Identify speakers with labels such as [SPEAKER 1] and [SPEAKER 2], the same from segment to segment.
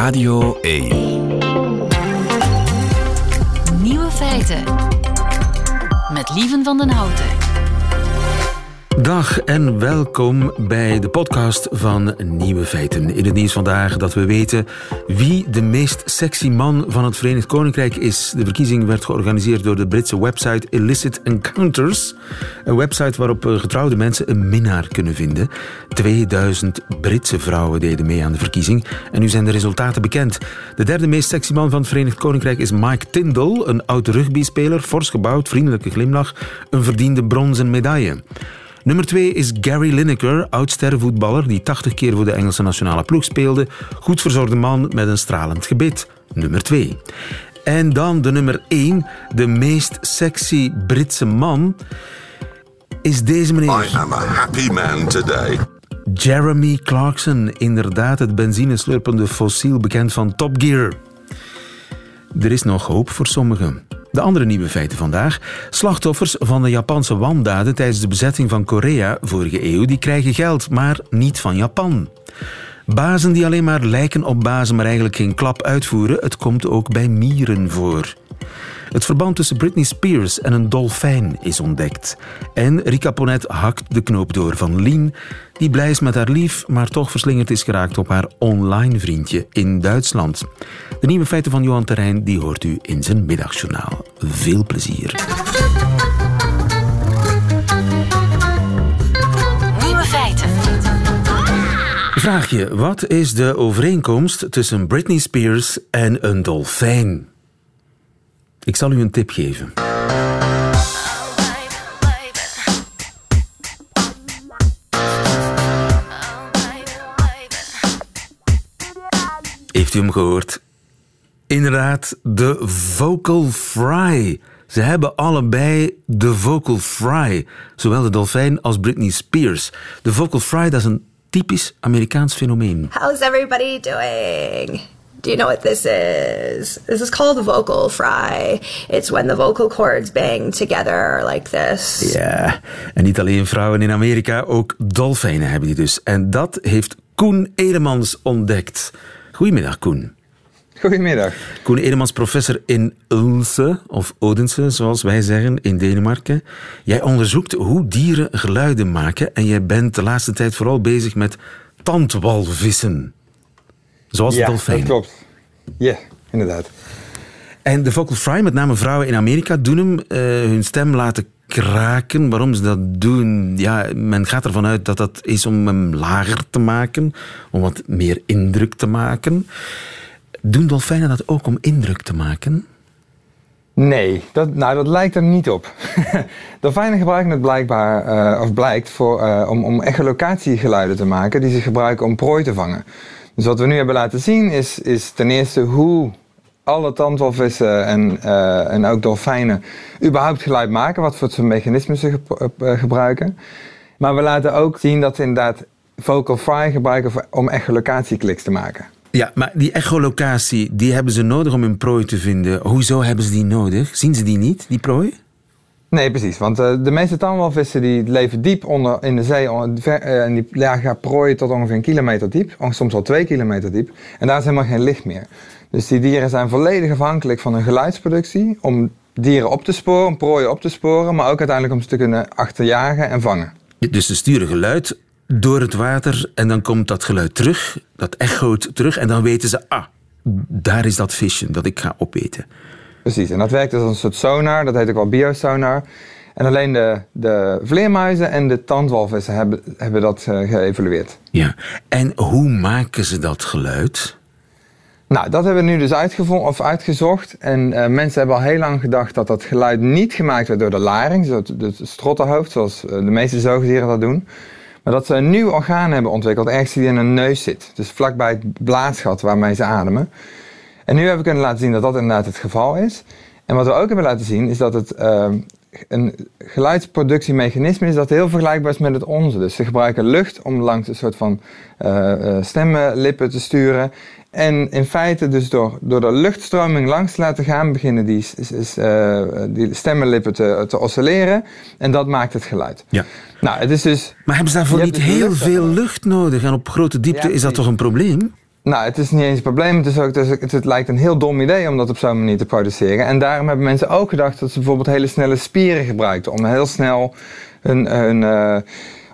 [SPEAKER 1] Radio 1.
[SPEAKER 2] Nieuwe feiten. Met Lieven van den Houten.
[SPEAKER 3] Dag en welkom bij de podcast van Nieuwe Feiten. In het nieuws vandaag dat we weten wie de meest sexy man van het Verenigd Koninkrijk is. De verkiezing werd georganiseerd door de Britse website Illicit Encounters. Een website waarop eh, getrouwde mensen een minnaar kunnen vinden. 2000 Britse vrouwen deden mee aan de verkiezing. En nu zijn de resultaten bekend. De derde meest sexy man van het Verenigd Koninkrijk is Mike Tyndall. Een oud rugbyspeler, fors gebouwd, vriendelijke glimlach. Een verdiende bronzen medaille. Nummer 2 is Gary Lineker, oud-sterrenvoetballer die 80 keer voor de Engelse nationale ploeg speelde. Goed verzorgde man met een stralend gebit. Nummer 2. En dan de nummer 1, de meest sexy Britse man, is deze meneer.
[SPEAKER 4] I am a happy man today.
[SPEAKER 3] Jeremy Clarkson, inderdaad het benzineslurpende fossiel bekend van Top Gear. Er is nog hoop voor sommigen. De andere nieuwe feiten vandaag. Slachtoffers van de Japanse wandaden tijdens de bezetting van Korea vorige eeuw, die krijgen geld, maar niet van Japan. Bazen die alleen maar lijken op bazen, maar eigenlijk geen klap uitvoeren, het komt ook bij mieren voor. Het verband tussen Britney Spears en een dolfijn is ontdekt. En Rika Ponet hakt de knoop door van Lien, die blij is met haar lief, maar toch verslingerd is geraakt op haar online vriendje in Duitsland. De nieuwe feiten van Johan Terrein die hoort u in zijn middagjournaal. Veel plezier.
[SPEAKER 2] Nieuwe feiten.
[SPEAKER 3] Vraag je, wat is de overeenkomst tussen Britney Spears en een dolfijn? Ik zal u een tip geven. Heeft u hem gehoord? Inderdaad, de vocal fry. Ze hebben allebei de vocal fry. Zowel de dolfijn als Britney Spears. De vocal fry, dat is een typisch Amerikaans fenomeen.
[SPEAKER 5] How's everybody doing? Do you know what this is? This is called the vocal fry. It's when the vocal cords bang together like this.
[SPEAKER 3] Ja, en niet alleen vrouwen in Amerika, ook dolfijnen hebben die dus. En dat heeft Koen Edemans ontdekt. Goedemiddag, Koen.
[SPEAKER 6] Goedemiddag.
[SPEAKER 3] Koen Edemans, professor in Ulse, of Odense, zoals wij zeggen, in Denemarken. Jij onderzoekt hoe dieren geluiden maken en jij bent de laatste tijd vooral bezig met tandwalvissen. Zoals de
[SPEAKER 6] ja,
[SPEAKER 3] dolfijnen.
[SPEAKER 6] dat klopt. Ja, inderdaad.
[SPEAKER 3] En de vocal fry, met name vrouwen in Amerika, doen hem eh, hun stem laten kraken. Waarom ze dat doen? Ja, men gaat ervan uit dat dat is om hem lager te maken, om wat meer indruk te maken. Doen dolfijnen dat ook om indruk te maken?
[SPEAKER 6] Nee, dat, nou, dat lijkt er niet op. Dolfijnen gebruiken het blijkbaar, eh, of blijkt, voor, eh, om, om echolocatiegeluiden te maken die ze gebruiken om prooi te vangen. Dus wat we nu hebben laten zien is, is ten eerste hoe alle tandwalvissen en, eh, en ook dolfijnen überhaupt geluid maken, wat voor soort mechanismen ze eh, gebruiken. Maar we laten ook zien dat ze inderdaad vocal fry gebruiken om echolocatiekliks te maken.
[SPEAKER 3] Ja, maar die echolocatie, die hebben ze nodig om hun prooi te vinden. Hoezo hebben ze die nodig? Zien ze die niet, die prooi?
[SPEAKER 6] Nee, precies. Want eh, de meeste tandwalvissen die leven diep onder in de zee. eh, en die jagen prooien tot ongeveer een kilometer diep. Soms wel twee kilometer diep. En daar is helemaal geen licht meer. Dus die dieren zijn volledig afhankelijk van hun geluidsproductie. Om dieren op te sporen, om prooien op te sporen. Maar ook uiteindelijk om ze te kunnen achterjagen en vangen.
[SPEAKER 3] Dus ze sturen geluid door het water en dan komt dat geluid terug, dat echoot terug en dan weten ze, ah, daar is dat visje dat ik ga opeten.
[SPEAKER 6] Precies. En dat werkt als een soort sonar. Dat heet ook wel biosonar. En alleen de, de vleermuizen en de tandwalvissen hebben, hebben dat eh, geëvalueerd.
[SPEAKER 3] Ja. En hoe maken ze dat geluid?
[SPEAKER 6] Nou, dat hebben we nu dus uitgevonden, of uitgezocht. En eh, mensen hebben al heel lang gedacht dat dat geluid niet gemaakt werd door de laring, het, het strottenhoofd, zoals eh, de meeste zoogdieren dat doen. Maar dat ze een nieuw orgaan hebben ontwikkeld, ergens die in hun neus zit. Dus vlakbij het blaasgat waarmee ze ademen. En nu hebben we kunnen laten zien dat dat inderdaad het geval is. En wat we ook hebben laten zien is dat het eh, een geluidsproductiemechanisme is dat heel vergelijkbaar is met het onze. Dus ze gebruiken lucht om langs een soort van eh, stemmenlippen te sturen. En in feite dus door, door de luchtstroming langs te laten gaan, beginnen die, s- s- eh, die stemmenlippen te, te oscilleren. En dat maakt het geluid.
[SPEAKER 3] Ja.
[SPEAKER 6] Nou, het is dus...
[SPEAKER 3] Maar hebben ze daarvoor niet
[SPEAKER 6] dus
[SPEAKER 3] heel veel lucht nodig? En op grote diepte
[SPEAKER 6] Ja,
[SPEAKER 3] is dat toch een probleem?
[SPEAKER 6] Nou, het is niet eens een probleem. Het, is ook, het, is- het, lijkt een heel dom idee om dat op zo'n manier te produceren. En daarom hebben mensen ook gedacht dat ze bijvoorbeeld hele snelle spieren gebruikten. Om heel snel hun, hun, eh,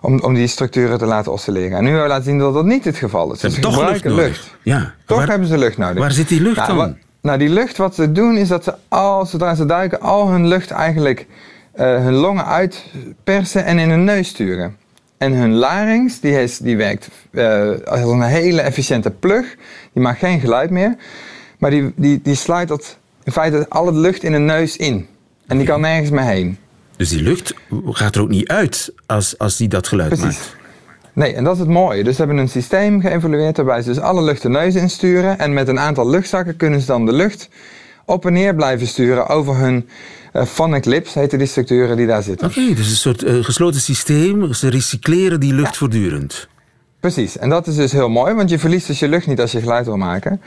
[SPEAKER 6] om, om die structuren te laten oscilleren. En nu hebben we laten zien dat dat niet het geval is.
[SPEAKER 3] Ze
[SPEAKER 6] Dus
[SPEAKER 3] toch lucht nodig. Ja.
[SPEAKER 6] Toch
[SPEAKER 3] waar,
[SPEAKER 6] hebben ze lucht nodig.
[SPEAKER 3] waar zit die lucht
[SPEAKER 6] nou,
[SPEAKER 3] dan?
[SPEAKER 6] wat- nou, die lucht, wat ze doen, is dat ze al, zodra ze duiken, al hun lucht eigenlijk eh, hun longen uitpersen en in hun neus sturen. En hun larynx, die, is, die werkt eh, als een hele efficiënte plug. Die maakt geen geluid meer. Maar die, die, die sluit dat, in feite al het lucht in de neus in. En die kan nergens meer heen.
[SPEAKER 3] Dus die lucht gaat er ook niet uit als, als die dat geluid
[SPEAKER 6] Precies.
[SPEAKER 3] maakt.
[SPEAKER 6] Nee, en dat is het mooie. Dus ze hebben een systeem geëvalueerd waarbij ze dus alle lucht de neus insturen. En met een aantal luchtzakken kunnen ze dan de lucht op en neer blijven sturen over hun eh phonic lips, heten die structuren die daar zitten.
[SPEAKER 3] Oké, dus een soort eh, gesloten systeem. Ze recycleren die lucht voortdurend.
[SPEAKER 6] Precies, en dat is dus heel mooi, want je verliest dus je lucht niet als je geluid wil maken.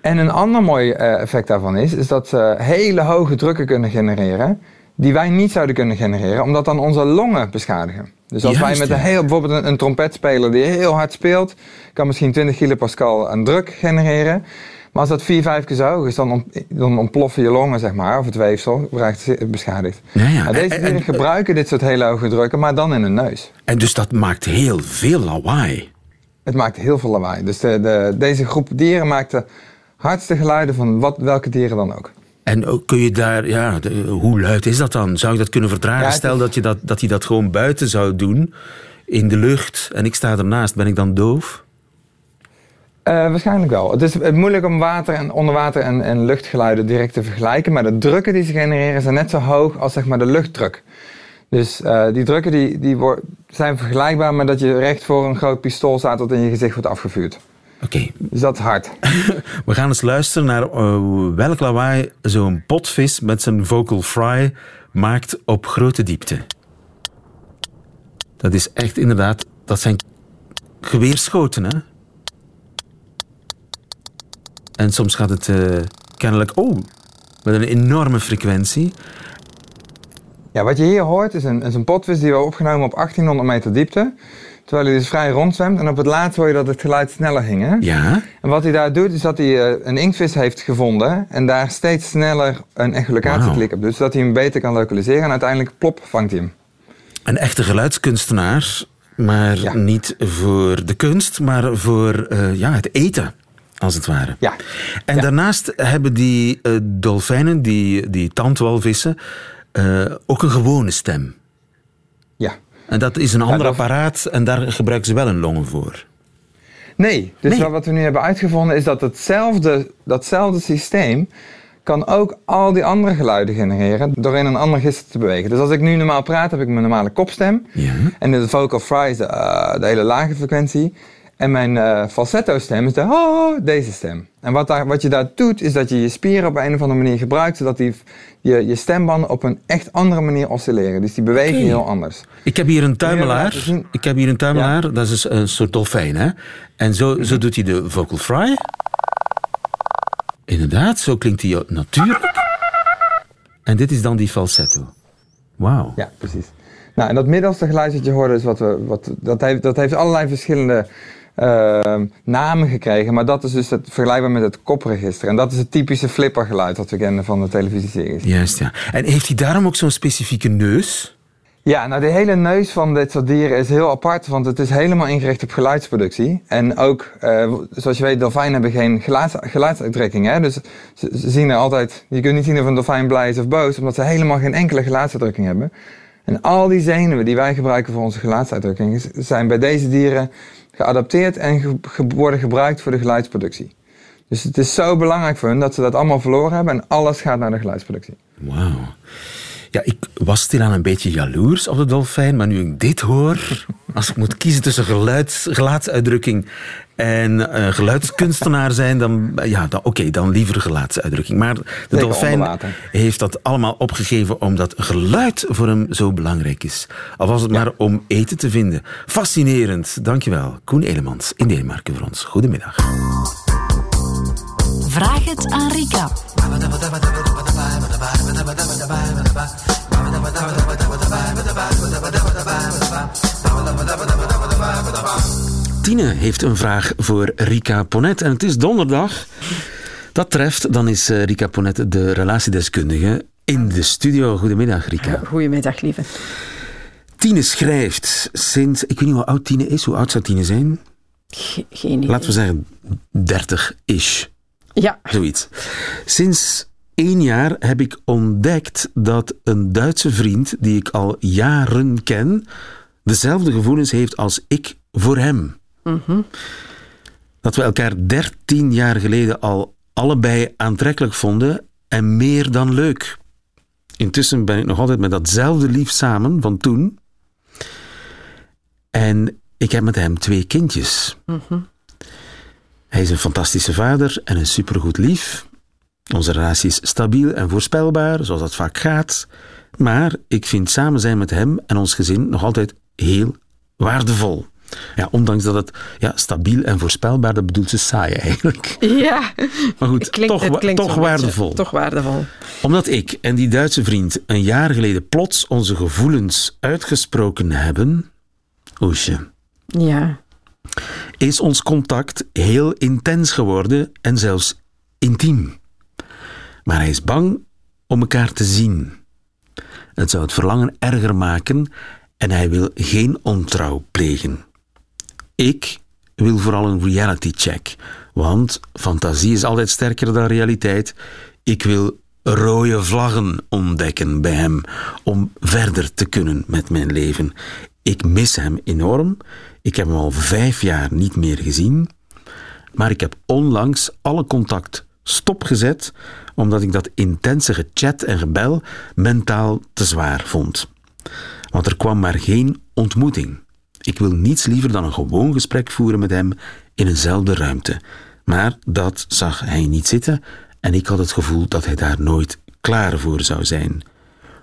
[SPEAKER 6] En een ander mooi eh, effect daarvan is, is dat ze hele hoge drukken kunnen genereren, die wij niet zouden kunnen genereren, omdat dan onze longen beschadigen. Dus als
[SPEAKER 3] Juist,
[SPEAKER 6] wij met een heel, bijvoorbeeld een, een trompetspeler die heel hard speelt, kan misschien 20 kilopascal aan druk genereren. Maar als dat 4, 5 keer zo is, dan, ont- dan ontploffen je longen, zeg maar, of het weefsel raakt beschadigd.
[SPEAKER 3] Ja, ja.
[SPEAKER 6] Nou, deze
[SPEAKER 3] En-
[SPEAKER 6] dieren
[SPEAKER 3] en-
[SPEAKER 6] gebruiken dit soort hele hoge drukken, maar dan in hun neus.
[SPEAKER 3] En dus dat maakt heel veel lawaai.
[SPEAKER 6] Het maakt heel veel lawaai. Dus de, de, deze groep dieren maakt de hardste geluiden van wat, welke dieren dan ook.
[SPEAKER 3] En kun je daar, ja, de- hoe luid is dat dan? Zou je dat kunnen verdragen?
[SPEAKER 6] Ja,
[SPEAKER 3] Stel dat, je dat, dat hij dat gewoon buiten zou doen, in de lucht, en ik sta ernaast, ben ik dan doof?
[SPEAKER 6] Eh, waarschijnlijk wel. Het is eh, moeilijk om water en onderwater en, en luchtgeluiden direct te vergelijken. Maar de drukken die ze genereren zijn net zo hoog als zeg maar, de luchtdruk. Dus eh, die drukken die, die zijn vergelijkbaar met dat je recht voor een groot pistool staat dat in je gezicht wordt afgevuurd.
[SPEAKER 3] Oké,
[SPEAKER 6] Dus dat is hard.
[SPEAKER 3] we gaan eens luisteren naar welk lawaai zo'n potvis met zijn vocal fry maakt op grote diepte. Dat is echt inderdaad, dat zijn geweerschoten, hè? En soms gaat het eh, kennelijk, oh, met een enorme frequentie.
[SPEAKER 6] Ja, wat je hier hoort is een, is een potvis die we opgenomen op 1800 meter diepte. Terwijl hij dus vrij rondzwemt. En op het laatst hoor je dat het geluid sneller ging. Hè?
[SPEAKER 3] Ja,
[SPEAKER 6] En wat hij daar doet, is dat hij eh, een inktvis heeft gevonden en daar steeds sneller een echolocatieklik op doet, zodat hij hem beter kan lokaliseren en uiteindelijk plop vangt hij hem.
[SPEAKER 3] een echte geluidskunstenaar, maar
[SPEAKER 6] Ja.
[SPEAKER 3] niet voor de kunst, maar voor eh, ja, het eten, als het ware.
[SPEAKER 6] Ja.
[SPEAKER 3] En
[SPEAKER 6] Ja.
[SPEAKER 3] daarnaast hebben die eh, dolfijnen, die, die tandwalvissen, eh, ook een gewone stem.
[SPEAKER 6] Ja.
[SPEAKER 3] En dat is een ander
[SPEAKER 6] dat-
[SPEAKER 3] apparaat en daar gebruiken ze wel een longen voor.
[SPEAKER 6] Nee, dus
[SPEAKER 3] Nee.
[SPEAKER 6] wat- we nu hebben uitgevonden is dat hetzelfde, datzelfde systeem kan ook al die andere geluiden genereren door in een ander register te bewegen. Dus als ik nu normaal praat, heb ik mijn normale kopstem.
[SPEAKER 3] Ja.
[SPEAKER 6] En de vocal fry is de, eh, de hele lage frequentie. En mijn eh, falsetto stem is de oh, deze stem. En wat, daar, wat je daar doet, is dat je je spieren op een of andere manier gebruikt, zodat die, je, je stembanden op een echt andere manier oscilleren. Dus die bewegen heel anders.
[SPEAKER 3] Ik heb hier een tuimelaar. Ik heb hier een tuimelaar, dat is een soort dolfijn. Hè? En zo, zo doet hij de vocal fry. Inderdaad, zo klinkt hij natuurlijk. En dit is dan die falsetto. Wauw.
[SPEAKER 6] Ja, precies. Nou, en dat middelste geluid dat je hoorde, is wat we, wat, dat, heeft, dat heeft allerlei verschillende eh, namen gekregen. Maar dat is dus het, vergelijkbaar met het kopregister. En dat is het typische flippergeluid dat we kennen van de televisieseries.
[SPEAKER 3] Juist, ja. En heeft hij daarom ook zo'n specifieke neus?
[SPEAKER 6] Ja, nou de hele neus van dit soort dieren is heel apart, want het is helemaal ingericht op geluidsproductie. En ook, eh, zoals je weet, dolfijnen hebben geen geluids. Hè? Dus ze, ze zien er altijd, je kunt niet zien of een dolfijn blij is of boos, omdat ze helemaal geen enkele geluidsuitdrukking hebben. En al die zenuwen die wij gebruiken voor onze geluidsuitdrukking zijn bij deze dieren geadapteerd en worden gebruikt voor de geluidsproductie. Dus het is zo belangrijk voor hun dat ze dat allemaal verloren hebben en alles gaat naar de geluidsproductie.
[SPEAKER 3] Wauw. Ja, ik was stilaan een beetje jaloers op de dolfijn, maar nu ik dit hoor, als ik moet kiezen tussen geluids, gelaatsuitdrukking en eh, geluidskunstenaar zijn, dan, ja, dan, oké, dan liever gelaatsuitdrukking. Maar de
[SPEAKER 6] Zeker
[SPEAKER 3] dolfijn heeft dat allemaal opgegeven omdat geluid voor hem zo belangrijk is. Al was het maar om eten te vinden. Fascinerend. Dankjewel. Koen Elemans in Denemarken voor ons. Goedemiddag.
[SPEAKER 2] Vraag het aan Rika.
[SPEAKER 3] Tine heeft een vraag voor Rika Ponet. En het is donderdag. Dat treft, dan is eh, Rika Ponet de relatiedeskundige in de studio. Goedemiddag, Rika.
[SPEAKER 1] Goedemiddag, lieve.
[SPEAKER 3] Tine schrijft sinds... Ik weet niet hoe oud Tine is. Hoe oud zou Tine zijn?
[SPEAKER 1] Ge- geen idee.
[SPEAKER 3] Laten we zeggen 30-ish.
[SPEAKER 1] Ja,
[SPEAKER 3] Zoiets. Sinds één jaar heb ik ontdekt dat een Duitse vriend, die ik al jaren ken, dezelfde gevoelens heeft als ik voor hem. Dat we elkaar 13 jaar geleden al allebei aantrekkelijk vonden en meer dan leuk. Intussen ben ik nog altijd met datzelfde lief samen van toen. En ik heb met hem twee kindjes. Hij is een fantastische vader en een supergoed lief. Onze relatie is stabiel en voorspelbaar, zoals dat vaak gaat. Maar ik vind samen zijn met hem en ons gezin nog altijd heel waardevol. Ja, ondanks dat het ja, stabiel en voorspelbaar, dat bedoelt ze saai eigenlijk.
[SPEAKER 1] ja.
[SPEAKER 3] Maar goed,
[SPEAKER 1] Het klinkt,
[SPEAKER 3] toch,
[SPEAKER 1] klinkt
[SPEAKER 3] toch
[SPEAKER 1] beetje-
[SPEAKER 3] waardevol.
[SPEAKER 1] Toch waardevol.
[SPEAKER 3] Omdat ik en die Duitse vriend een jaar geleden plots onze gevoelens uitgesproken hebben, Oesje,
[SPEAKER 1] Ja.
[SPEAKER 3] is ons contact heel intens geworden en zelfs intiem. Maar hij is bang om elkaar te zien. Het zou het verlangen erger maken en hij wil geen ontrouw plegen. Ik wil vooral een reality check, want fantasie is altijd sterker dan realiteit. Ik wil rode vlaggen ontdekken bij hem om verder te kunnen met mijn leven. Ik mis hem enorm. Ik heb hem al vijf jaar niet meer gezien. Maar ik heb onlangs alle contact stopgezet, omdat ik dat intense gechat en gebel mentaal te zwaar vond. Want er kwam maar geen ontmoeting. Ik wil niets liever dan een gewoon gesprek voeren met hem in eenzelfde ruimte. Maar dat zag hij niet zitten en ik had het gevoel dat hij daar nooit klaar voor zou zijn.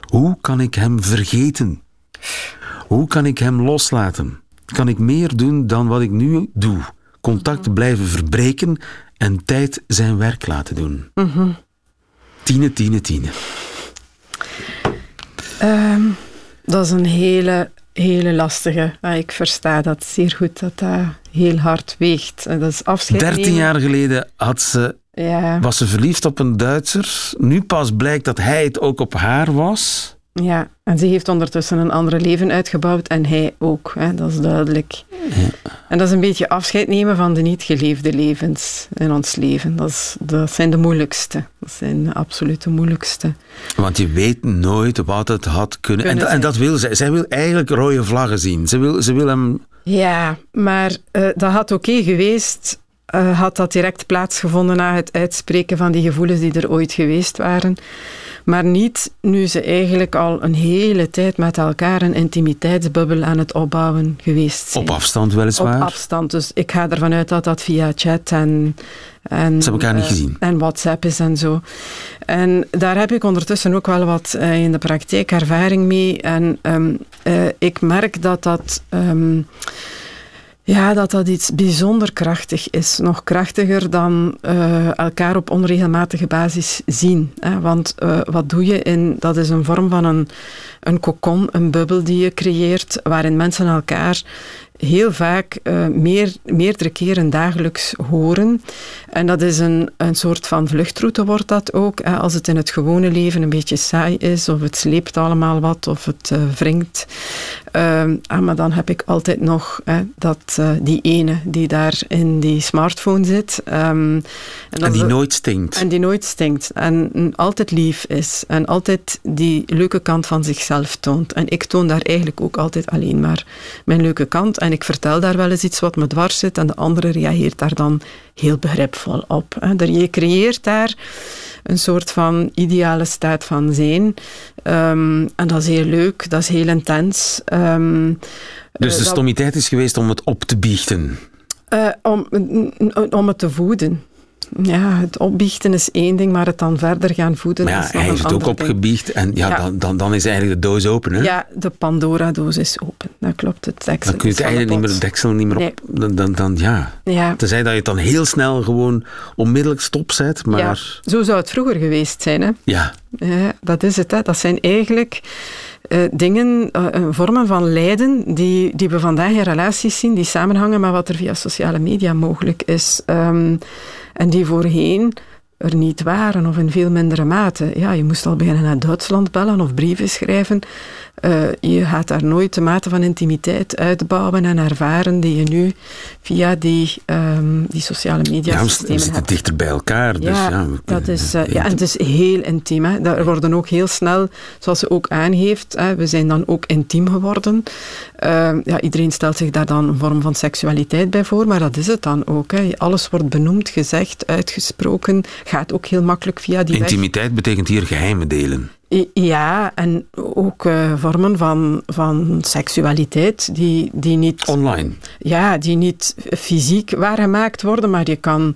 [SPEAKER 3] Hoe kan ik hem vergeten? Hoe kan ik hem loslaten? Kan ik meer doen dan wat ik nu doe? Contact blijven verbreken en tijd zijn werk laten doen. Tine, tine, tine.
[SPEAKER 1] Ehm, dat is een hele, hele lastige. Ik versta dat zeer goed, dat dat heel hard weegt. En Dat is afscheid
[SPEAKER 3] 13
[SPEAKER 1] nemen.
[SPEAKER 3] jaar geleden had ze,
[SPEAKER 1] Ja,
[SPEAKER 3] was ze verliefd op een Duitser. Nu pas blijkt dat hij het ook op haar was.
[SPEAKER 1] Ja, en ze heeft ondertussen een ander leven uitgebouwd en hij ook, hè, dat is duidelijk. En dat is een beetje afscheid nemen van de niet geleefde levens in ons leven. Dat, is, dat zijn de moeilijkste. Dat zijn de absolute moeilijkste.
[SPEAKER 3] Want je weet nooit wat het had kunnen. En,
[SPEAKER 1] Kunnen
[SPEAKER 3] en dat wil zij. Zij wil eigenlijk rode vlaggen zien. Ze wil, ze wil hem.
[SPEAKER 1] Ja, maar eh, dat had oké geweest. Eh, had dat direct plaatsgevonden na het uitspreken van die gevoelens die er ooit geweest waren. Maar niet nu ze eigenlijk al een hele tijd met elkaar een intimiteitsbubbel aan het opbouwen geweest zijn.
[SPEAKER 3] Op afstand weliswaar.
[SPEAKER 1] Op afstand. Dus ik ga ervan uit dat dat via chat en, en,
[SPEAKER 3] Ze elkaar niet
[SPEAKER 1] eh,
[SPEAKER 3] gezien.
[SPEAKER 1] en WhatsApp is en zo. En daar heb ik ondertussen ook wel wat eh, in de praktijk ervaring mee. En ehm, eh, ik merk dat dat. ehm, ja, dat dat iets bijzonder krachtig is. Nog krachtiger dan eh, elkaar op onregelmatige basis zien. Hè? Want eh, wat doe je in... Dat is een vorm van een, een kokon, een bubbel die je creëert, waarin mensen elkaar heel vaak eh, meer, meerdere keren dagelijks horen. En dat is een, een soort van vluchtroute wordt dat ook. Hè? Als het in het gewone leven een beetje saai is, of het sleept allemaal wat, of het eh, wringt. Ehm, ah, maar dan heb ik altijd nog hè, dat, eh, die ene die daar in die smartphone zit. Ehm, en,
[SPEAKER 3] die nooit stinkt.
[SPEAKER 1] en die nooit stinkt. En altijd lief is. En altijd die leuke kant van zichzelf toont. En ik toon daar eigenlijk ook altijd alleen maar mijn leuke kant. En ik vertel daar wel eens iets wat me dwars zit. En de andere reageert daar dan heel begripvol op. hè. Je creëert daar een soort van ideale staat van zijn. Ehm, en dat is heel leuk. Dat is heel intens. Ehm,
[SPEAKER 3] dus
[SPEAKER 1] eh,
[SPEAKER 3] de
[SPEAKER 1] dat-
[SPEAKER 3] stommiteit is geweest om het op te biechten.
[SPEAKER 1] eh, om, om het te voeden. Ja, het opbiechten is één ding, maar het dan verder gaan voeden
[SPEAKER 3] Maar ja,
[SPEAKER 1] is
[SPEAKER 3] hij heeft het ook opgebiecht. En ja,
[SPEAKER 1] Ja.
[SPEAKER 3] Dan, dan, dan is eigenlijk de doos open. Hè?
[SPEAKER 1] Ja, de Pandora-doos is open. Dat klopt, het deksel
[SPEAKER 3] Dan kun je het eigenlijk niet meer, deksel niet meer op. Dan, dan, dan, ja.
[SPEAKER 1] Ja.
[SPEAKER 3] Tenzij dat je het dan heel snel gewoon onmiddellijk stopzet. Maar
[SPEAKER 1] ja, zo zou het vroeger geweest zijn. Hè?
[SPEAKER 3] ja,
[SPEAKER 1] Ja, dat is het. Hè. Dat zijn eigenlijk eh, dingen, eh, vormen van lijden die, die we vandaag in relaties zien, die samenhangen met wat er via sociale media mogelijk is. Ehm, en die voorheen er niet waren of in veel mindere mate. Ja, je moest al beginnen naar Duitsland bellen of brieven schrijven. Uh, je gaat daar nooit de mate van intimiteit uitbouwen en ervaren die je nu via die, um, die sociale media ja, systemen
[SPEAKER 3] we zitten dichter bij elkaar. Dus ja, ja,
[SPEAKER 1] dat is, uh, ja, en het is heel intiem. Hè. Daar worden ook heel snel, zoals ze ook aangeeft, hè, we zijn dan ook intiem geworden. Uh, ja, iedereen stelt zich daar dan een vorm van seksualiteit bij voor, maar dat is het dan ook. Hè. Alles wordt benoemd, gezegd, uitgesproken, gaat ook heel makkelijk via die
[SPEAKER 3] Intimiteit betekent hier geheimen delen.
[SPEAKER 1] Ja, en ook uh, vormen van, van seksualiteit die, die niet...
[SPEAKER 3] Online?
[SPEAKER 1] Ja, die niet fysiek waargemaakt worden, maar je kan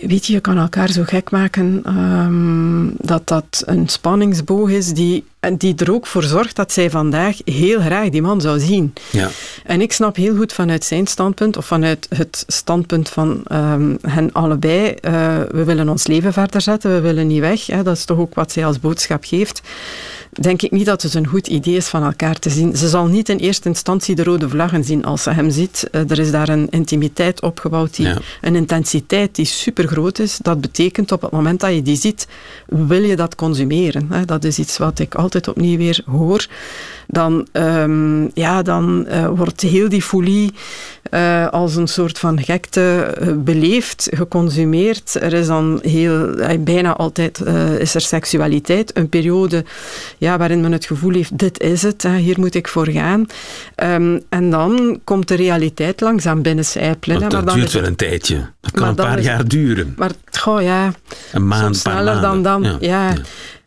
[SPEAKER 1] Weet je, je kan elkaar zo gek maken um, dat dat een spanningsboog is die, die er ook voor zorgt dat zij vandaag heel graag die man zou zien.
[SPEAKER 3] Ja.
[SPEAKER 1] En ik snap heel goed vanuit zijn standpunt, of vanuit het standpunt van um, hen allebei, uh, we willen ons leven verder zetten, we willen niet weg. Hè, dat is toch ook wat zij als boodschap geeft denk ik niet dat het een goed idee is van elkaar te zien. Ze zal niet in eerste instantie de rode vlaggen zien als ze hem ziet. Eh, er is daar een intimiteit opgebouwd, die, een intensiteit die super groot is. Dat betekent op het moment dat je die ziet, wil je dat consumeren. Dat is iets wat ik altijd opnieuw weer hoor. Dan, um, ja, dan uh, wordt heel die folie uh, als een soort van gekte uh, beleefd, geconsumeerd. Er is dan heel, bijna altijd is er seksualiteit. Een periode ja, waarin men het gevoel heeft, dit is het, hè, hier moet ik voor gaan. Um, en dan komt de realiteit langzaam binnencijpelen.
[SPEAKER 3] Dat, dat duurt wel een tijdje. Dat kan een paar jaar duren.
[SPEAKER 1] Maar goh, ja,
[SPEAKER 3] een maand,
[SPEAKER 1] sneller dan dan. ja. ja.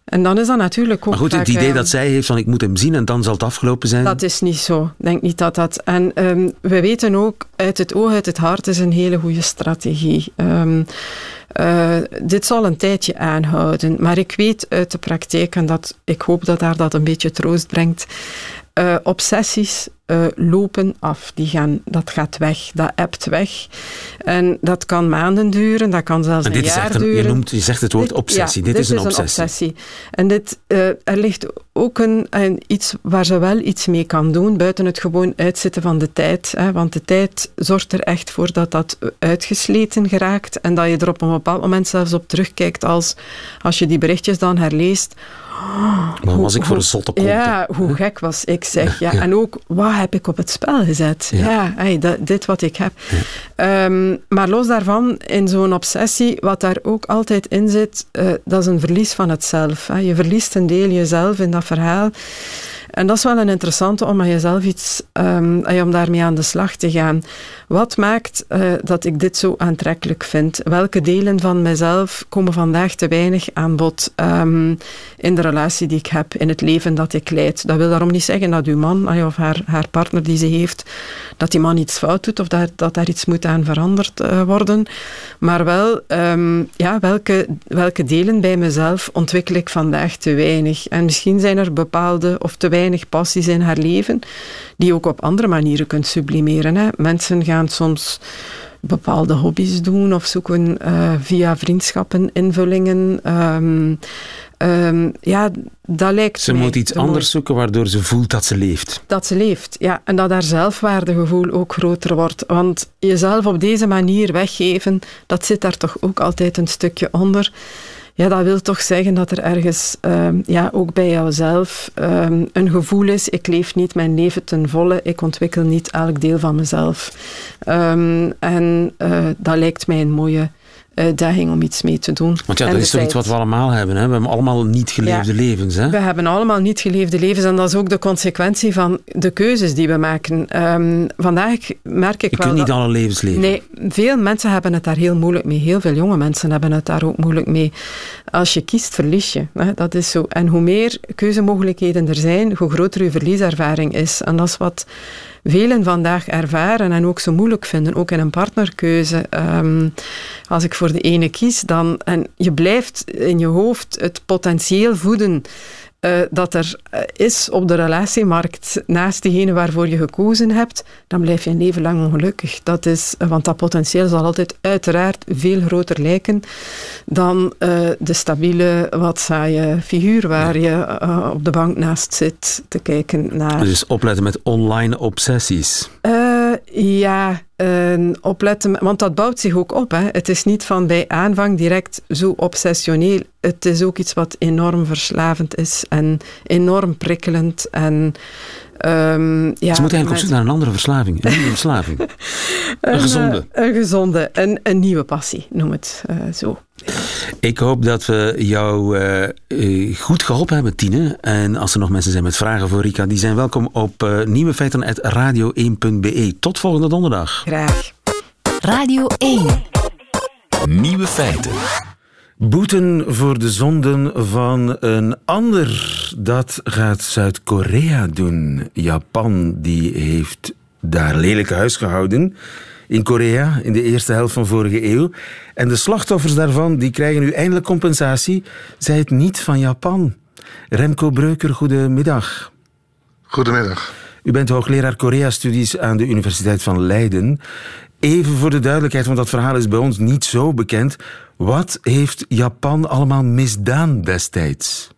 [SPEAKER 1] En dan is dat natuurlijk ook.
[SPEAKER 3] Maar goed, het idee
[SPEAKER 1] eh,
[SPEAKER 3] dat zij heeft van ik moet hem zien en dan zal het afgelopen zijn.
[SPEAKER 1] Dat is niet zo. Ik denk niet dat dat. En um, we weten ook, uit het oog, uit het hart is een hele goede strategie. Um, uh, dit zal een tijdje aanhouden. Maar ik weet uit de praktijk, en dat, ik hoop dat daar dat een beetje troost brengt. Uh, obsessies uh, lopen af. Die gaan, dat gaat weg, dat ebt weg. En dat kan maanden duren, dat kan zelfs een jaar
[SPEAKER 3] een,
[SPEAKER 1] duren.
[SPEAKER 3] Je, noemt, je zegt het woord obsessie. dit, is, een,
[SPEAKER 1] is
[SPEAKER 3] een obsessie.
[SPEAKER 1] En dit, uh, er ligt ook een, een, iets waar ze wel iets mee kan doen, buiten het gewoon uitzitten van de tijd. Hè, want de tijd zorgt er echt voor dat dat uitgesleten geraakt en dat je er op een bepaald moment zelfs op terugkijkt als, als je die berichtjes dan herleest
[SPEAKER 3] wat was ik voor een zotte kont?
[SPEAKER 1] Ja, hoe gek was ik, zeg. Ja. En ook, wat heb ik op het spel gezet? Ja, hey, dat, dit wat ik heb. Um, maar los daarvan, in zo'n obsessie, wat daar ook altijd in zit, uh, dat is een verlies van het zelf. Hè. Je verliest een deel jezelf in dat verhaal. En dat is wel een interessante om aan jezelf iets, um, om daarmee aan de slag te gaan. Wat maakt uh, dat ik dit zo aantrekkelijk vind? Welke delen van mezelf komen vandaag te weinig aan bod um, in de relatie die ik heb, in het leven dat ik leid? Dat wil daarom niet zeggen dat uw man of haar, haar partner die ze heeft, dat die man iets fout doet of dat, dat daar iets moet aan veranderd uh, worden. Maar wel, um, ja, welke, welke delen bij mezelf ontwikkel ik vandaag te weinig? En misschien zijn er bepaalde of te weinig passies in haar leven die je ook op andere manieren kunt sublimeren. Hè. Mensen gaan soms bepaalde hobby's doen of zoeken uh, via vriendschappen invullingen. Um, um, ja, dat lijkt
[SPEAKER 3] Ze moet iets anders zoeken waardoor ze voelt dat ze leeft.
[SPEAKER 1] Dat ze leeft, ja. En dat haar zelfwaardegevoel ook groter wordt. Want jezelf op deze manier weggeven, dat zit daar toch ook altijd een stukje onder. Ja, dat wil toch zeggen dat er ergens, um, ja, ook bij jouzelf, um, een gevoel is: ik leef niet mijn leven ten volle, ik ontwikkel niet elk deel van mezelf. Um, en uh, dat lijkt mij een mooie uitdaging om iets mee te doen.
[SPEAKER 3] Want ja, dat is toch iets wat we allemaal hebben. Hè? We hebben allemaal niet geleefde ja, levens. Hè?
[SPEAKER 1] We hebben allemaal niet geleefde levens en dat is ook de consequentie van de keuzes die we maken. Um, vandaag merk ik
[SPEAKER 3] Je
[SPEAKER 1] wel...
[SPEAKER 3] kunt niet alle levens leven.
[SPEAKER 1] Nee, veel mensen hebben het daar heel moeilijk mee. Heel veel jonge mensen hebben het daar ook moeilijk mee. Als je kiest, verlies je. Hè? Dat is zo. En hoe meer keuzemogelijkheden er zijn, hoe groter je verlieservaring is. En dat is wat velen vandaag ervaren en ook zo moeilijk vinden, ook in een partnerkeuze. Um, als ik voor de ene kies, dan, en je blijft in je hoofd het potentieel voeden uh, dat er uh, is op de relatiemarkt naast diegene waarvoor je gekozen hebt, dan blijf je een leven lang ongelukkig. Dat is, uh, want dat potentieel zal altijd uiteraard veel groter lijken dan de stabiele, wat saaie figuur waar je op de bank naast zit te kijken naar.
[SPEAKER 3] Dus opletten met online obsessies.
[SPEAKER 1] ja, opletten, want dat bouwt zich ook op. Hè. Het is niet van bij aanvang direct zo obsessioneel. Het is ook iets wat enorm verslavend is en enorm prikkelend. En, um, ja,
[SPEAKER 3] Ze moeten eigenlijk op zoek naar een andere verslaving. Een nieuwe verslaving. een, gezonde.
[SPEAKER 1] Een, een gezonde. Een, een nieuwe passie, noem het uh, zo.
[SPEAKER 3] Ik hoop dat we jou uh, goed geholpen hebben, Tine. En als er nog mensen zijn met vragen voor Rika, die zijn welkom op uh, nieuwefeiten.radio1.be. Tot volgende donderdag.
[SPEAKER 1] Graag.
[SPEAKER 2] Radio 1.
[SPEAKER 7] Nieuwe feiten.
[SPEAKER 3] Boeten voor de zonden van een ander. Dat gaat Zuid-Korea doen. Japan die heeft daar lelijk huis gehouden in Korea in de eerste helft van vorige eeuw. En de slachtoffers daarvan die krijgen nu eindelijk compensatie. Zij het niet van Japan. Remco Breuker, goedemiddag.
[SPEAKER 8] Goedemiddag.
[SPEAKER 3] U bent hoogleraar Korea-studies aan de Universiteit van Leiden. Even voor de duidelijkheid, want dat verhaal is bij ons niet zo bekend. Wat heeft Japan allemaal misdaan destijds?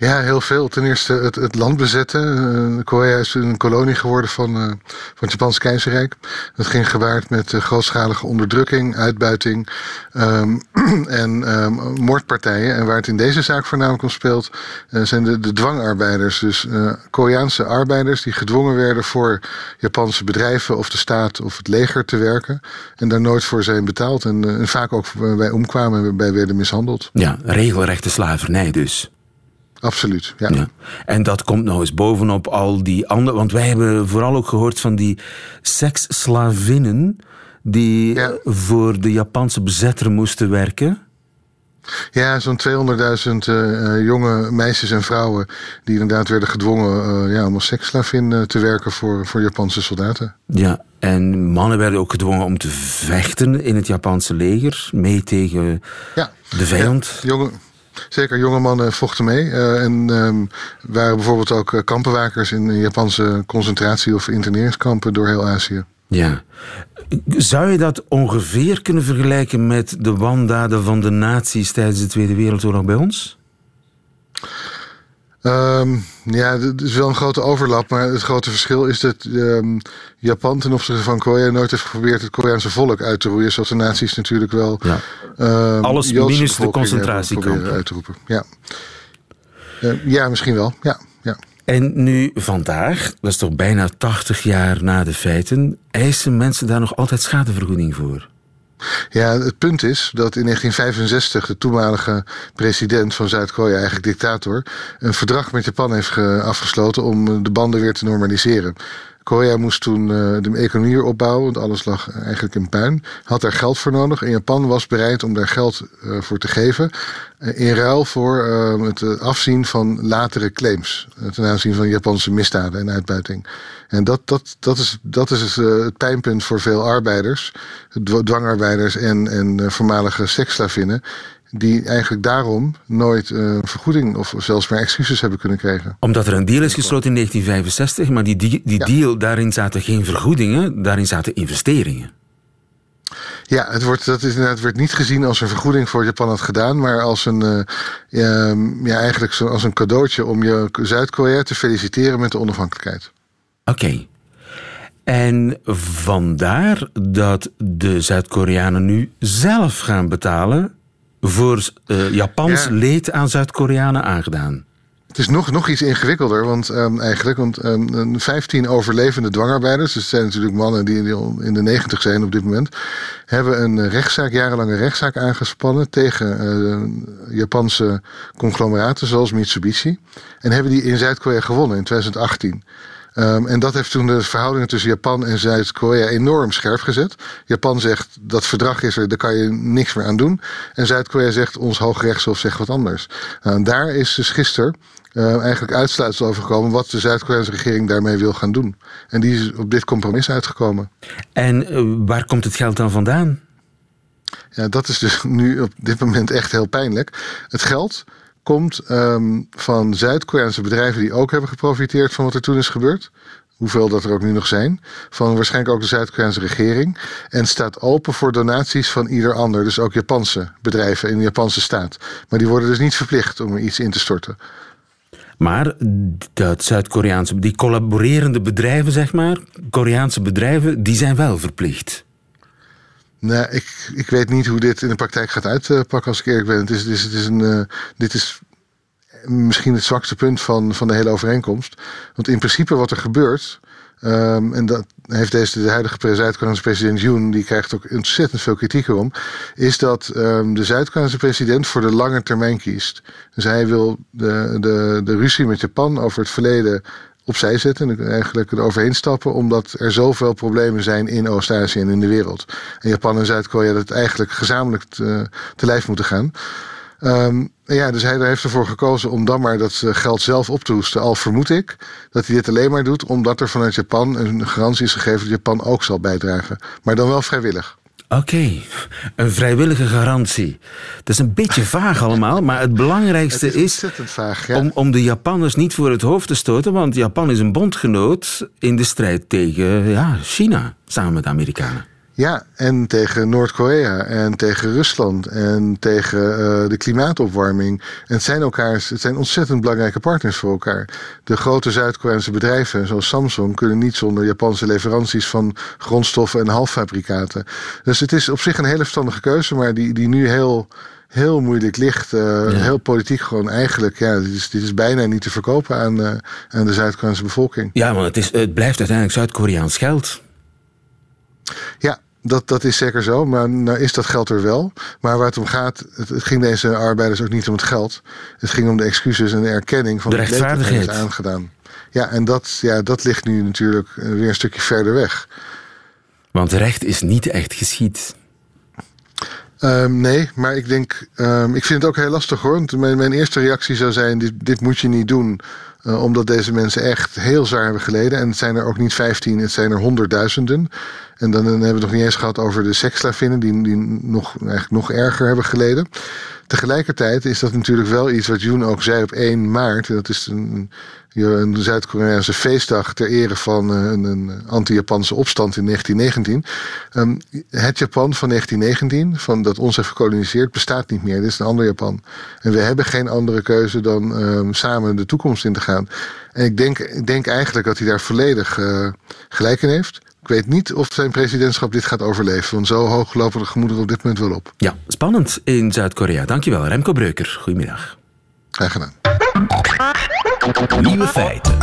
[SPEAKER 8] Ja, heel veel. Ten eerste het, het land bezetten. Uh, Korea is een kolonie geworden van, uh, van het Japanse keizerrijk. Dat ging gewaard met uh, grootschalige onderdrukking, uitbuiting um, en um, moordpartijen. En waar het in deze zaak voornamelijk om speelt, zijn de, de dwangarbeiders. Dus Koreaanse arbeiders die gedwongen werden voor Japanse bedrijven of de staat of het leger te werken. En daar nooit voor zijn betaald. En, en vaak ook bij omkwamen en bij werden mishandeld.
[SPEAKER 3] Ja, regelrechte slavernij dus.
[SPEAKER 8] Absoluut, ja.
[SPEAKER 3] ja. En dat komt nou eens bovenop al die andere... Want wij hebben vooral ook gehoord van die seksslavinnen... die ja. voor de Japanse bezetter moesten werken.
[SPEAKER 8] Ja, zo'n 200.000 uh, jonge meisjes en vrouwen... die inderdaad werden gedwongen uh, ja, om als seksslavin uh, te werken voor, voor Japanse soldaten.
[SPEAKER 3] Ja, en mannen werden ook gedwongen om te vechten in het Japanse leger... mee tegen
[SPEAKER 8] ja.
[SPEAKER 3] de vijand.
[SPEAKER 8] Ja, jonge... Zeker, jonge mannen vochten mee. Uh, en um, waren bijvoorbeeld ook uh, kampenwakers in Japanse concentratie- of interneringskampen door heel Azië.
[SPEAKER 3] Ja. Zou je dat ongeveer kunnen vergelijken met de wandaden van de nazi's tijdens de Tweede Wereldoorlog bij ons?
[SPEAKER 8] Um, ja, er is wel een grote overlap, maar het grote verschil is dat um, Japan ten opzichte van Korea nooit heeft geprobeerd het Koreaanse volk uit te roeien, zoals de nazi's natuurlijk wel.
[SPEAKER 3] Ja.
[SPEAKER 8] Um,
[SPEAKER 3] Alles minus de concentratiekampen.
[SPEAKER 8] uit te roepen. Ja. Uh, ja, misschien wel. Ja, ja.
[SPEAKER 3] En nu vandaag, dat is toch bijna 80 jaar na de feiten, eisen mensen daar nog altijd schadevergoeding voor?
[SPEAKER 8] Ja, het punt is dat in 1965 de toenmalige president van Zuid-Korea, eigenlijk dictator, een verdrag met Japan heeft afgesloten om de banden weer te normaliseren. Korea moest toen uh, de economie opbouwen, want alles lag eigenlijk in puin. Had daar geld voor nodig en Japan was bereid om daar geld uh, voor te geven. Uh, in ruil voor het afzien van latere claims. ten aanzien van Japanse misdaden en uitbuiting. En dat, dat, dat is, dat is het pijnpunt voor veel arbeiders, dwangarbeiders en, en voormalige seksslavinnen die eigenlijk daarom nooit uh, vergoeding of zelfs maar excuses hebben kunnen krijgen.
[SPEAKER 3] Omdat er een deal is gesloten in 1965, maar die, die, die ja. deal, daarin zaten geen vergoedingen, daarin zaten investeringen.
[SPEAKER 8] Ja, het wordt, dat is inderdaad, werd niet gezien als een vergoeding voor Japan had gedaan, maar als een, uh, ja, ja, eigenlijk zo, als een cadeautje om je Zuid-Korea te feliciteren met de onafhankelijkheid.
[SPEAKER 3] Oké. Okay. En vandaar dat de Zuid-Koreanen nu zelf gaan betalen voor uh, Japans ja. leed aan Zuid-Koreanen aangedaan.
[SPEAKER 8] Het is nog, nog iets ingewikkelder, want um, eigenlijk, want um, 15 overlevende dwangarbeiders, dus het zijn natuurlijk mannen die in de 90 zijn op dit moment, hebben een rechtszaak, jarenlange rechtszaak aangespannen tegen uh, Japanse conglomeraten zoals Mitsubishi. En hebben die in Zuid-Korea gewonnen in 2018. Um, en dat heeft toen de verhoudingen tussen Japan en Zuid-Korea enorm scherp gezet. Japan zegt dat verdrag is er, daar kan je niks meer aan doen. En Zuid-Korea zegt ons Hooggerechtshof zegt wat anders. Nou, en daar is dus gisteren uh, eigenlijk uitsluitsel over gekomen wat de Zuid-Koreaanse regering daarmee wil gaan doen. En die is op dit compromis uitgekomen.
[SPEAKER 3] En uh, waar komt het geld dan vandaan?
[SPEAKER 8] Ja, dat is dus nu op dit moment echt heel pijnlijk. Het geld komt ehm, van Zuid-Koreaanse bedrijven die ook hebben geprofiteerd van wat er toen is gebeurd. Hoeveel dat er ook nu nog zijn. Van waarschijnlijk ook de Zuid-Koreaanse regering. En staat open voor donaties van ieder ander. Dus ook Japanse bedrijven in de Japanse staat. Maar die worden dus niet verplicht om er iets in te storten.
[SPEAKER 3] Maar dat Zuid-Koreaanse, die collaborerende bedrijven, zeg maar, Koreaanse bedrijven, die zijn wel verplicht.
[SPEAKER 8] Nee, ik, ik weet niet hoe dit in de praktijk gaat uitpakken, als ik eerlijk ben. Het is, het is, het is een, uh, dit is misschien het zwakste punt van, van de hele overeenkomst. Want in principe wat er gebeurt, um, en dat heeft deze de huidige Zuid-Koreaanse president Yoon, die krijgt ook ontzettend veel kritiek erom, is dat um, de Zuid-Koreaanse president voor de lange termijn kiest. Dus hij wil de, de, de ruzie met Japan over het verleden opzij zetten en eigenlijk eroverheen stappen, omdat er zoveel problemen zijn in Oost-Azië en in de wereld. En Japan en Zuid-Korea dat eigenlijk gezamenlijk te, te lijf moeten gaan. Um, ja, dus hij heeft ervoor gekozen om dan maar dat eh, geld zelf op te hoesten. Al vermoed ik dat hij dit alleen maar doet omdat er vanuit Japan een garantie is gegeven dat Japan ook zal bijdragen. Maar dan wel vrijwillig.
[SPEAKER 3] Oké, een vrijwillige garantie. Dat is een beetje vaag allemaal, maar het belangrijkste
[SPEAKER 8] het is,
[SPEAKER 3] is,
[SPEAKER 8] vaag, ja.
[SPEAKER 3] om, om de Japanners niet voor het hoofd te stoten, want Japan is een bondgenoot in de strijd tegen ja, China, samen met de Amerikanen.
[SPEAKER 8] Ja, en tegen Noord-Korea en tegen Rusland en tegen uh, de klimaatopwarming. En het zijn, elkaar, het zijn ontzettend belangrijke partners voor elkaar. De grote Zuid-Koreaanse bedrijven, zoals Samsung, kunnen niet zonder Japanse leveranties van grondstoffen en halffabrikaten. Dus het is op zich een hele verstandige keuze, maar die, die nu heel heel moeilijk ligt. Uh, ja. Heel politiek gewoon eigenlijk. Ja, dit is, dit is bijna niet te verkopen aan, uh, aan de Zuid-Koreaanse bevolking.
[SPEAKER 3] Ja, want het, is, het blijft uiteindelijk Zuid-Koreaans geld.
[SPEAKER 8] Ja, dat, dat is zeker zo, maar nou is dat geld er wel. Maar waar het om gaat, het, het, ging deze arbeiders ook niet om het geld. Het ging om de excuses en de erkenning van
[SPEAKER 3] de rechtvaardigheid
[SPEAKER 8] is aangedaan. Ja, en dat, ja, dat ligt nu natuurlijk weer een stukje verder weg.
[SPEAKER 3] Want recht is niet echt geschied.
[SPEAKER 8] Um, nee, maar ik denk, um, ik vind het ook heel lastig hoor. Want mijn, mijn eerste reactie zou zijn: dit, dit moet je niet doen. Uh, omdat deze mensen echt heel zwaar hebben geleden. En het zijn er ook niet 15, het zijn er honderdduizenden. En dan, dan hebben we het nog niet eens gehad over de seksslavinnen, die, die nog, eigenlijk nog erger hebben geleden. Tegelijkertijd is dat natuurlijk wel iets wat June ook zei op 1 maart. Dat is een, een Zuid-Koreaanse feestdag ter ere van een, een anti-Japanse opstand in 1919. Um, het Japan van 1919, van dat ons heeft gekoloniseerd, bestaat niet meer. Dit is een ander Japan. En we hebben geen andere keuze dan um, samen de toekomst in te gaan. En ik denk, ik denk eigenlijk dat hij daar volledig uh, gelijk in heeft. Ik weet niet of zijn presidentschap dit gaat overleven. Want zo hoog lopen de gemoederen op dit moment wel op.
[SPEAKER 3] Ja, spannend in Zuid-Korea. Dankjewel, Remco Breuker. Goedemiddag.
[SPEAKER 8] Graag gedaan.
[SPEAKER 7] Nieuwe feiten.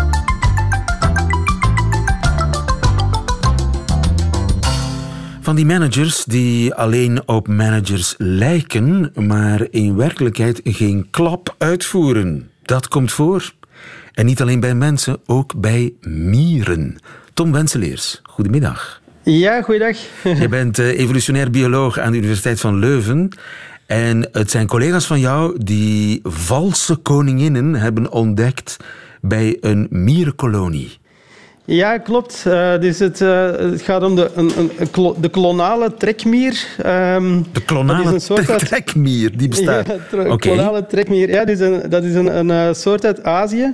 [SPEAKER 3] Van die managers die alleen op managers lijken, maar in werkelijkheid geen klap uitvoeren. Dat komt voor. En niet alleen bij mensen, ook bij mieren. Tom Wenseleers, goedemiddag.
[SPEAKER 9] Ja, goeiedag.
[SPEAKER 3] Je bent evolutionair bioloog aan de Universiteit van Leuven. En het zijn collega's van jou die valse koninginnen hebben ontdekt bij een mierenkolonie.
[SPEAKER 9] Ja, klopt. Uh, dus het, uh, het, gaat om de, een, een, de klonale trekmier.
[SPEAKER 3] Um, de klonale trekmier, die bestaat?
[SPEAKER 9] Ja, de okay. klonale trekmier. Ja, dat is een, dat is een, een soort uit Azië.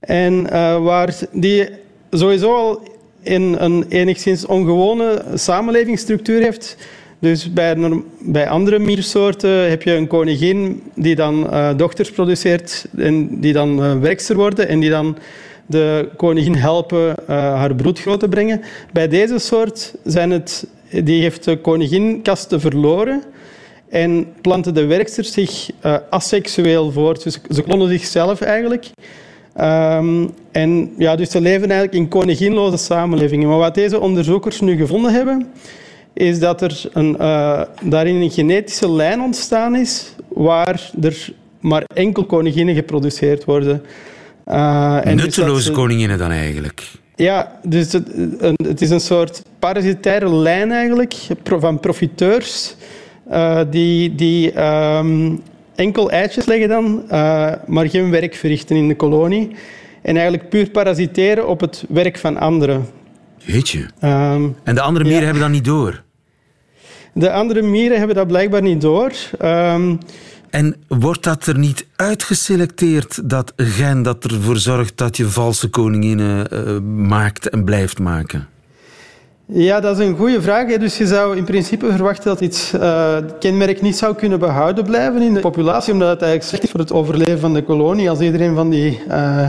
[SPEAKER 9] En uh, waar die sowieso al in een enigszins ongewone samenlevingsstructuur heeft. Dus bij, bij andere miersoorten heb je een koningin die dan uh, dochters produceert en die dan uh, werkster worden en die dan de koningin helpen uh, haar broed groot te brengen. Bij deze soort zijn het, die heeft de koningin kasten verloren en planten de werksters zich asexueel voort. Dus ze klonen zichzelf eigenlijk. Um, en ja, dus ze leven eigenlijk in koninginloze samenlevingen. Maar wat deze onderzoekers nu gevonden hebben, is dat er een, uh, daarin een genetische lijn ontstaan is waar er maar enkel koninginnen geproduceerd worden.
[SPEAKER 3] Uh, en Nutteloze dus ze... koninginnen dan eigenlijk?
[SPEAKER 9] Ja, dus het, het, is een soort parasitaire lijn eigenlijk van profiteurs uh, die, die um, enkel eitjes leggen dan, uh, maar geen werk verrichten in de kolonie. En eigenlijk puur parasiteren op het werk van anderen.
[SPEAKER 3] Weet je. Um, en de andere mieren ja. hebben dat niet door?
[SPEAKER 9] De andere mieren hebben dat blijkbaar niet door. Um,
[SPEAKER 3] En wordt dat er niet uitgeselecteerd, dat gen dat ervoor zorgt dat je valse koninginnen uh, maakt en blijft maken?
[SPEAKER 9] Ja, dat is een goede vraag. Dus je zou in principe verwachten dat dit uh, kenmerk niet zou kunnen behouden blijven in de populatie, omdat het eigenlijk slecht is voor het overleven van de kolonie. Als iedereen, van die, uh,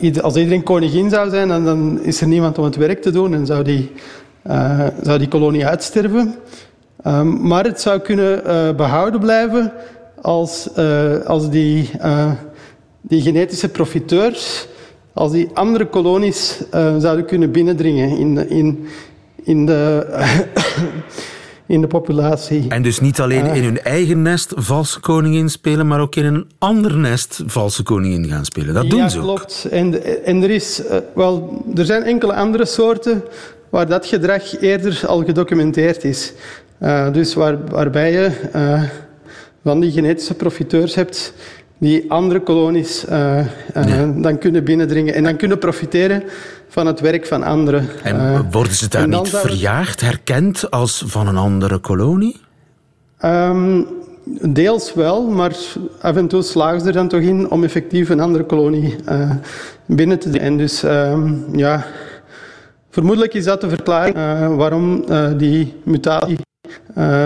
[SPEAKER 9] uh, als iedereen koningin zou zijn, dan, dan, is er niemand om het werk te doen en zou die, zou die kolonie uitsterven. Um, maar het zou kunnen behouden blijven als, als die, die genetische profiteurs als die andere kolonies uh, zouden kunnen binnendringen in de, in, in de, in de populatie.
[SPEAKER 3] En dus niet alleen uh, in hun eigen nest valse koningin spelen, maar ook in een ander nest valse koningin gaan spelen. Dat doen
[SPEAKER 9] ja,
[SPEAKER 3] ze ook.
[SPEAKER 9] klopt. En, en er, is, uh, wel, er zijn enkele andere soorten waar dat gedrag eerder al gedocumenteerd is. dus waar, waarbij je van die genetische profiteurs hebt die andere kolonies uh, uh, dan kunnen binnendringen en dan kunnen profiteren van het werk van anderen.
[SPEAKER 3] En uh, worden ze daar niet verjaagd, herkend als van een andere kolonie?
[SPEAKER 9] Um, deels wel, maar af en toe slagen ze er dan toch in om effectief een andere kolonie binnen te dringen. En dus um, ja, vermoedelijk is dat de verklaring waarom die mutatie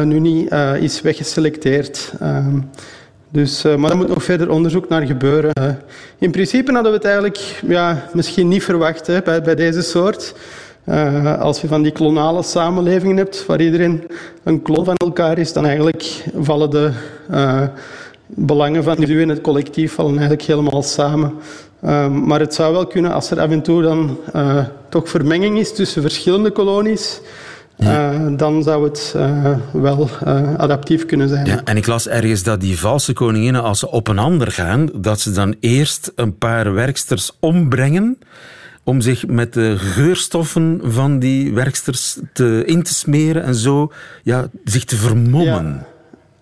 [SPEAKER 9] nu niet is weggeselecteerd. Um, dus, uh, maar daar moet nog verder onderzoek naar gebeuren. Uh, in principe hadden we het eigenlijk ja, misschien niet verwacht hè, bij, bij deze soort. Uh, als je van die klonale samenlevingen hebt, waar iedereen een klon van elkaar is, dan eigenlijk vallen de belangen van individu en het collectief vallen eigenlijk helemaal samen. maar het zou wel kunnen als er af en toe dan toch vermenging is tussen verschillende kolonies. Ja. Uh, dan zou het uh, wel uh, adaptief kunnen zijn.
[SPEAKER 3] Ja, en ik las ergens dat die valse koninginnen, als ze op een ander gaan, dat ze dan eerst een paar werksters ombrengen om zich met de geurstoffen van die werksters te, in te smeren en zo ja, zich te vermommen. Ja.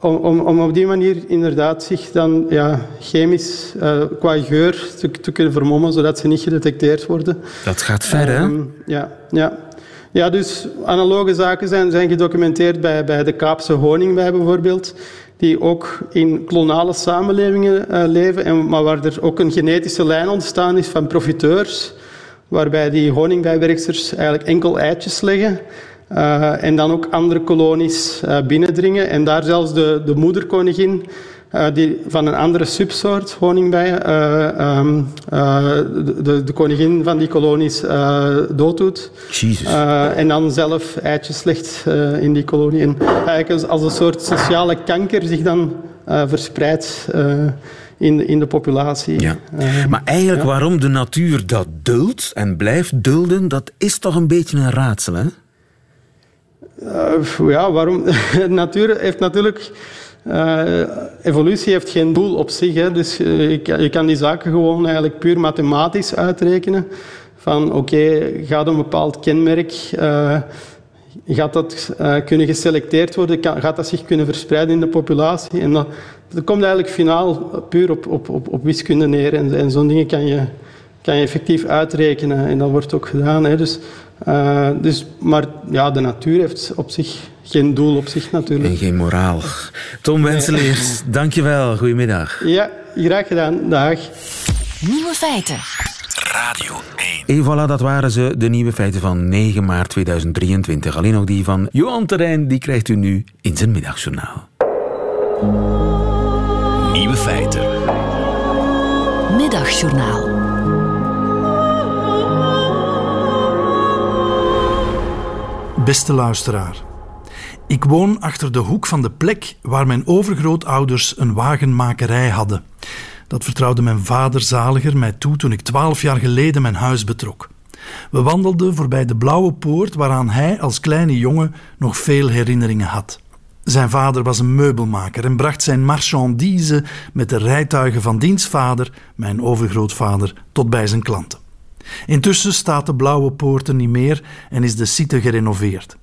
[SPEAKER 9] Om, om, om, op die manier inderdaad zich dan ja, chemisch uh, qua geur te, te, kunnen vermommen, zodat ze niet gedetecteerd worden.
[SPEAKER 3] Dat gaat ver, um, hè?
[SPEAKER 9] Ehm, ja, ja. Ja, dus analoge zaken zijn, zijn gedocumenteerd bij, bij de Kaapse honingbij bijvoorbeeld, die ook in klonale samenlevingen uh, leven, en, maar waar er ook een genetische lijn ontstaan is van profiteurs, waarbij die honingbijwerksters eigenlijk enkel eitjes leggen uh, en dan ook andere kolonies uh, binnendringen en daar zelfs de, de moederkoningin die van een andere subsoort honingbijen uh, um, uh, de, de, koningin van die kolonies dooddoet. en dan zelf eitjes legt in die kolonie. En eigenlijk als een soort sociale kanker zich dan verspreidt in, de, in de populatie.
[SPEAKER 3] Ja. maar eigenlijk ja. waarom de natuur dat duldt en blijft dulden, dat is toch een beetje een raadsel, hè?
[SPEAKER 9] ja, waarom? de natuur heeft natuurlijk uh, evolutie heeft geen doel op zich. Hè. Dus je, je, kan die zaken gewoon eigenlijk puur mathematisch uitrekenen. Van oké, gaat een bepaald kenmerk, uh, gaat dat kunnen geselecteerd worden, gaat dat zich kunnen verspreiden in de populatie? En dat, dat komt eigenlijk finaal puur op, op, op, op wiskunde neer. En, en zo'n dingen kan je, kan je effectief uitrekenen. En dat wordt ook gedaan. Hè. Dus, dus, maar ja, de natuur heeft op zich geen doel op zich natuurlijk.
[SPEAKER 3] En geen moraal. Tom Wenseleers, nee. dankjewel. Goedemiddag.
[SPEAKER 9] Ja, graag gedaan. Dag.
[SPEAKER 2] Nieuwe feiten.
[SPEAKER 7] Radio 1.
[SPEAKER 3] En voilà, dat waren ze, de nieuwe feiten van 9 maart 2023. Alleen nog die van Johan Terrein, die krijgt u nu in zijn middagjournaal.
[SPEAKER 7] Nieuwe feiten.
[SPEAKER 2] Middagjournaal.
[SPEAKER 10] Beste luisteraar. Ik woon achter de hoek van de plek waar mijn overgrootouders een wagenmakerij hadden. Dat vertrouwde mijn vader zaliger mij toe toen ik twaalf jaar geleden mijn huis betrok. We wandelden voorbij de blauwe poort waaraan hij als kleine jongen nog veel herinneringen had. Zijn vader was een meubelmaker en bracht zijn marchandise met de rijtuigen van diens vader, mijn overgrootvader, tot bij zijn klanten. Intussen staat de blauwe poort er niet meer en is de site gerenoveerd.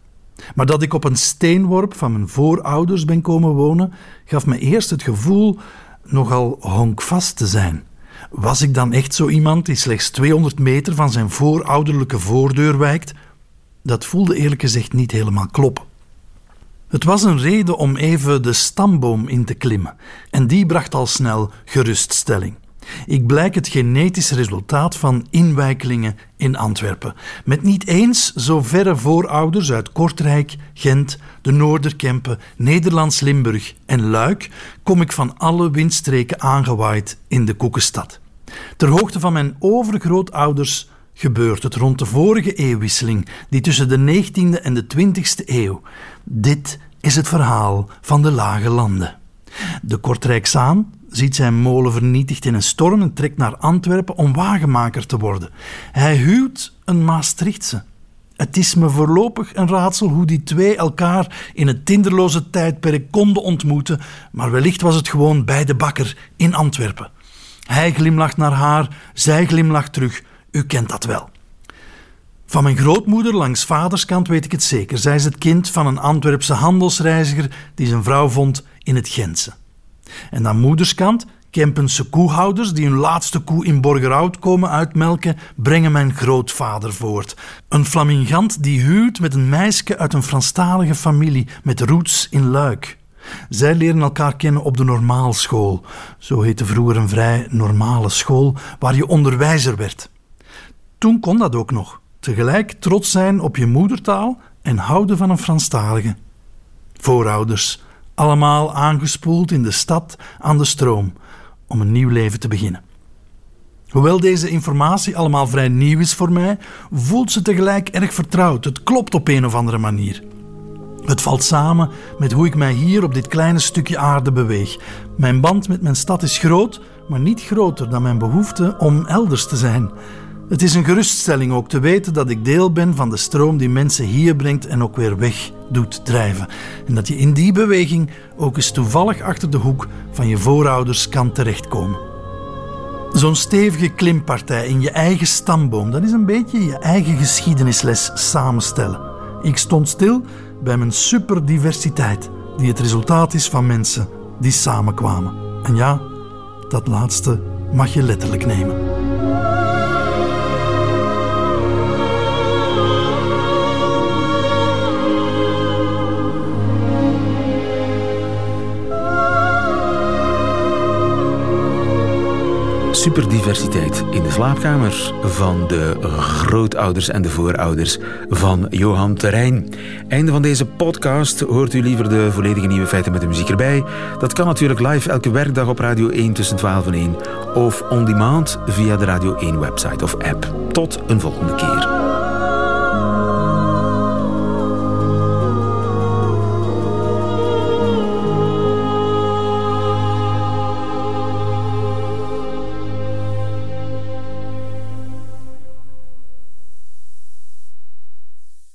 [SPEAKER 10] Maar dat ik op een steenworp van mijn voorouders ben komen wonen, gaf me eerst het gevoel nogal honkvast te zijn. Was ik dan echt zo iemand die slechts 200 meter van zijn voorouderlijke voordeur wijkt? Dat voelde eerlijk gezegd niet helemaal kloppen. Het was een reden om even de stamboom in te klimmen. En die bracht al snel geruststelling. Ik blijk het genetisch resultaat van inwijkelingen in Antwerpen. Met niet eens zo verre voorouders uit Kortrijk, Gent, de Noorderkempen, Nederlands-Limburg en Luik kom ik van alle windstreken aangewaaid in de Koekenstad. Ter hoogte van mijn overgrootouders gebeurt het rond de vorige eeuwwisseling, die tussen de 19e en de 20e eeuw. Dit is het verhaal van de Lage Landen. De Kortrijksaan ziet zijn molen vernietigd in een storm en trekt naar Antwerpen om wagenmaker te worden. Hij huwt een Maastrichtse. Het is me voorlopig een raadsel hoe die twee elkaar in het tinderloze tijdperk konden ontmoeten, maar wellicht was het gewoon bij de bakker in Antwerpen. Hij glimlacht naar haar, zij glimlacht terug. U kent dat wel. Van mijn grootmoeder langs vaderskant weet ik het zeker. Zij is het kind van een Antwerpse handelsreiziger die zijn vrouw vond in het Gentse. En aan moederskant Kempense koehouders die hun laatste koe in Borgerhout komen uitmelken, brengen mijn grootvader voort. Een flamingant die huwt met een meisje uit een Franstalige familie met roots in Luik. Zij leren elkaar kennen op de normaalschool. Zo heette vroeger een vrij normale school waar je onderwijzer werd. Toen kon dat ook nog. Tegelijk trots zijn op je moedertaal en houden van een Franstalige. Voorouders, allemaal aangespoeld in de stad aan de stroom om een nieuw leven te beginnen. Hoewel deze informatie allemaal vrij nieuw is voor mij, voelt ze tegelijk erg vertrouwd. Het klopt op een of andere manier. Het valt samen met hoe ik mij hier op dit kleine stukje aarde beweeg. Mijn band met mijn stad is groot, maar niet groter dan mijn behoefte om elders te zijn. Het is een geruststelling ook te weten dat ik deel ben van de stroom die mensen hier brengt en ook weer weg doet drijven. En dat je in die beweging ook eens toevallig achter de hoek van je voorouders kan terechtkomen. Zo'n stevige klimpartij in je eigen stamboom, dat is een beetje je eigen geschiedenisles samenstellen. Ik stond stil bij mijn superdiversiteit, die het resultaat is van mensen die samenkwamen. En ja, dat laatste mag je letterlijk nemen.
[SPEAKER 3] Superdiversiteit in de slaapkamer van de grootouders en de voorouders van Johan Terrein. Einde van deze podcast. Hoort u liever de volledige nieuwe feiten met de muziek erbij? Dat kan natuurlijk live elke werkdag op Radio 1 tussen 12 en 1 of on demand via de Radio 1 website of app. Tot een volgende keer.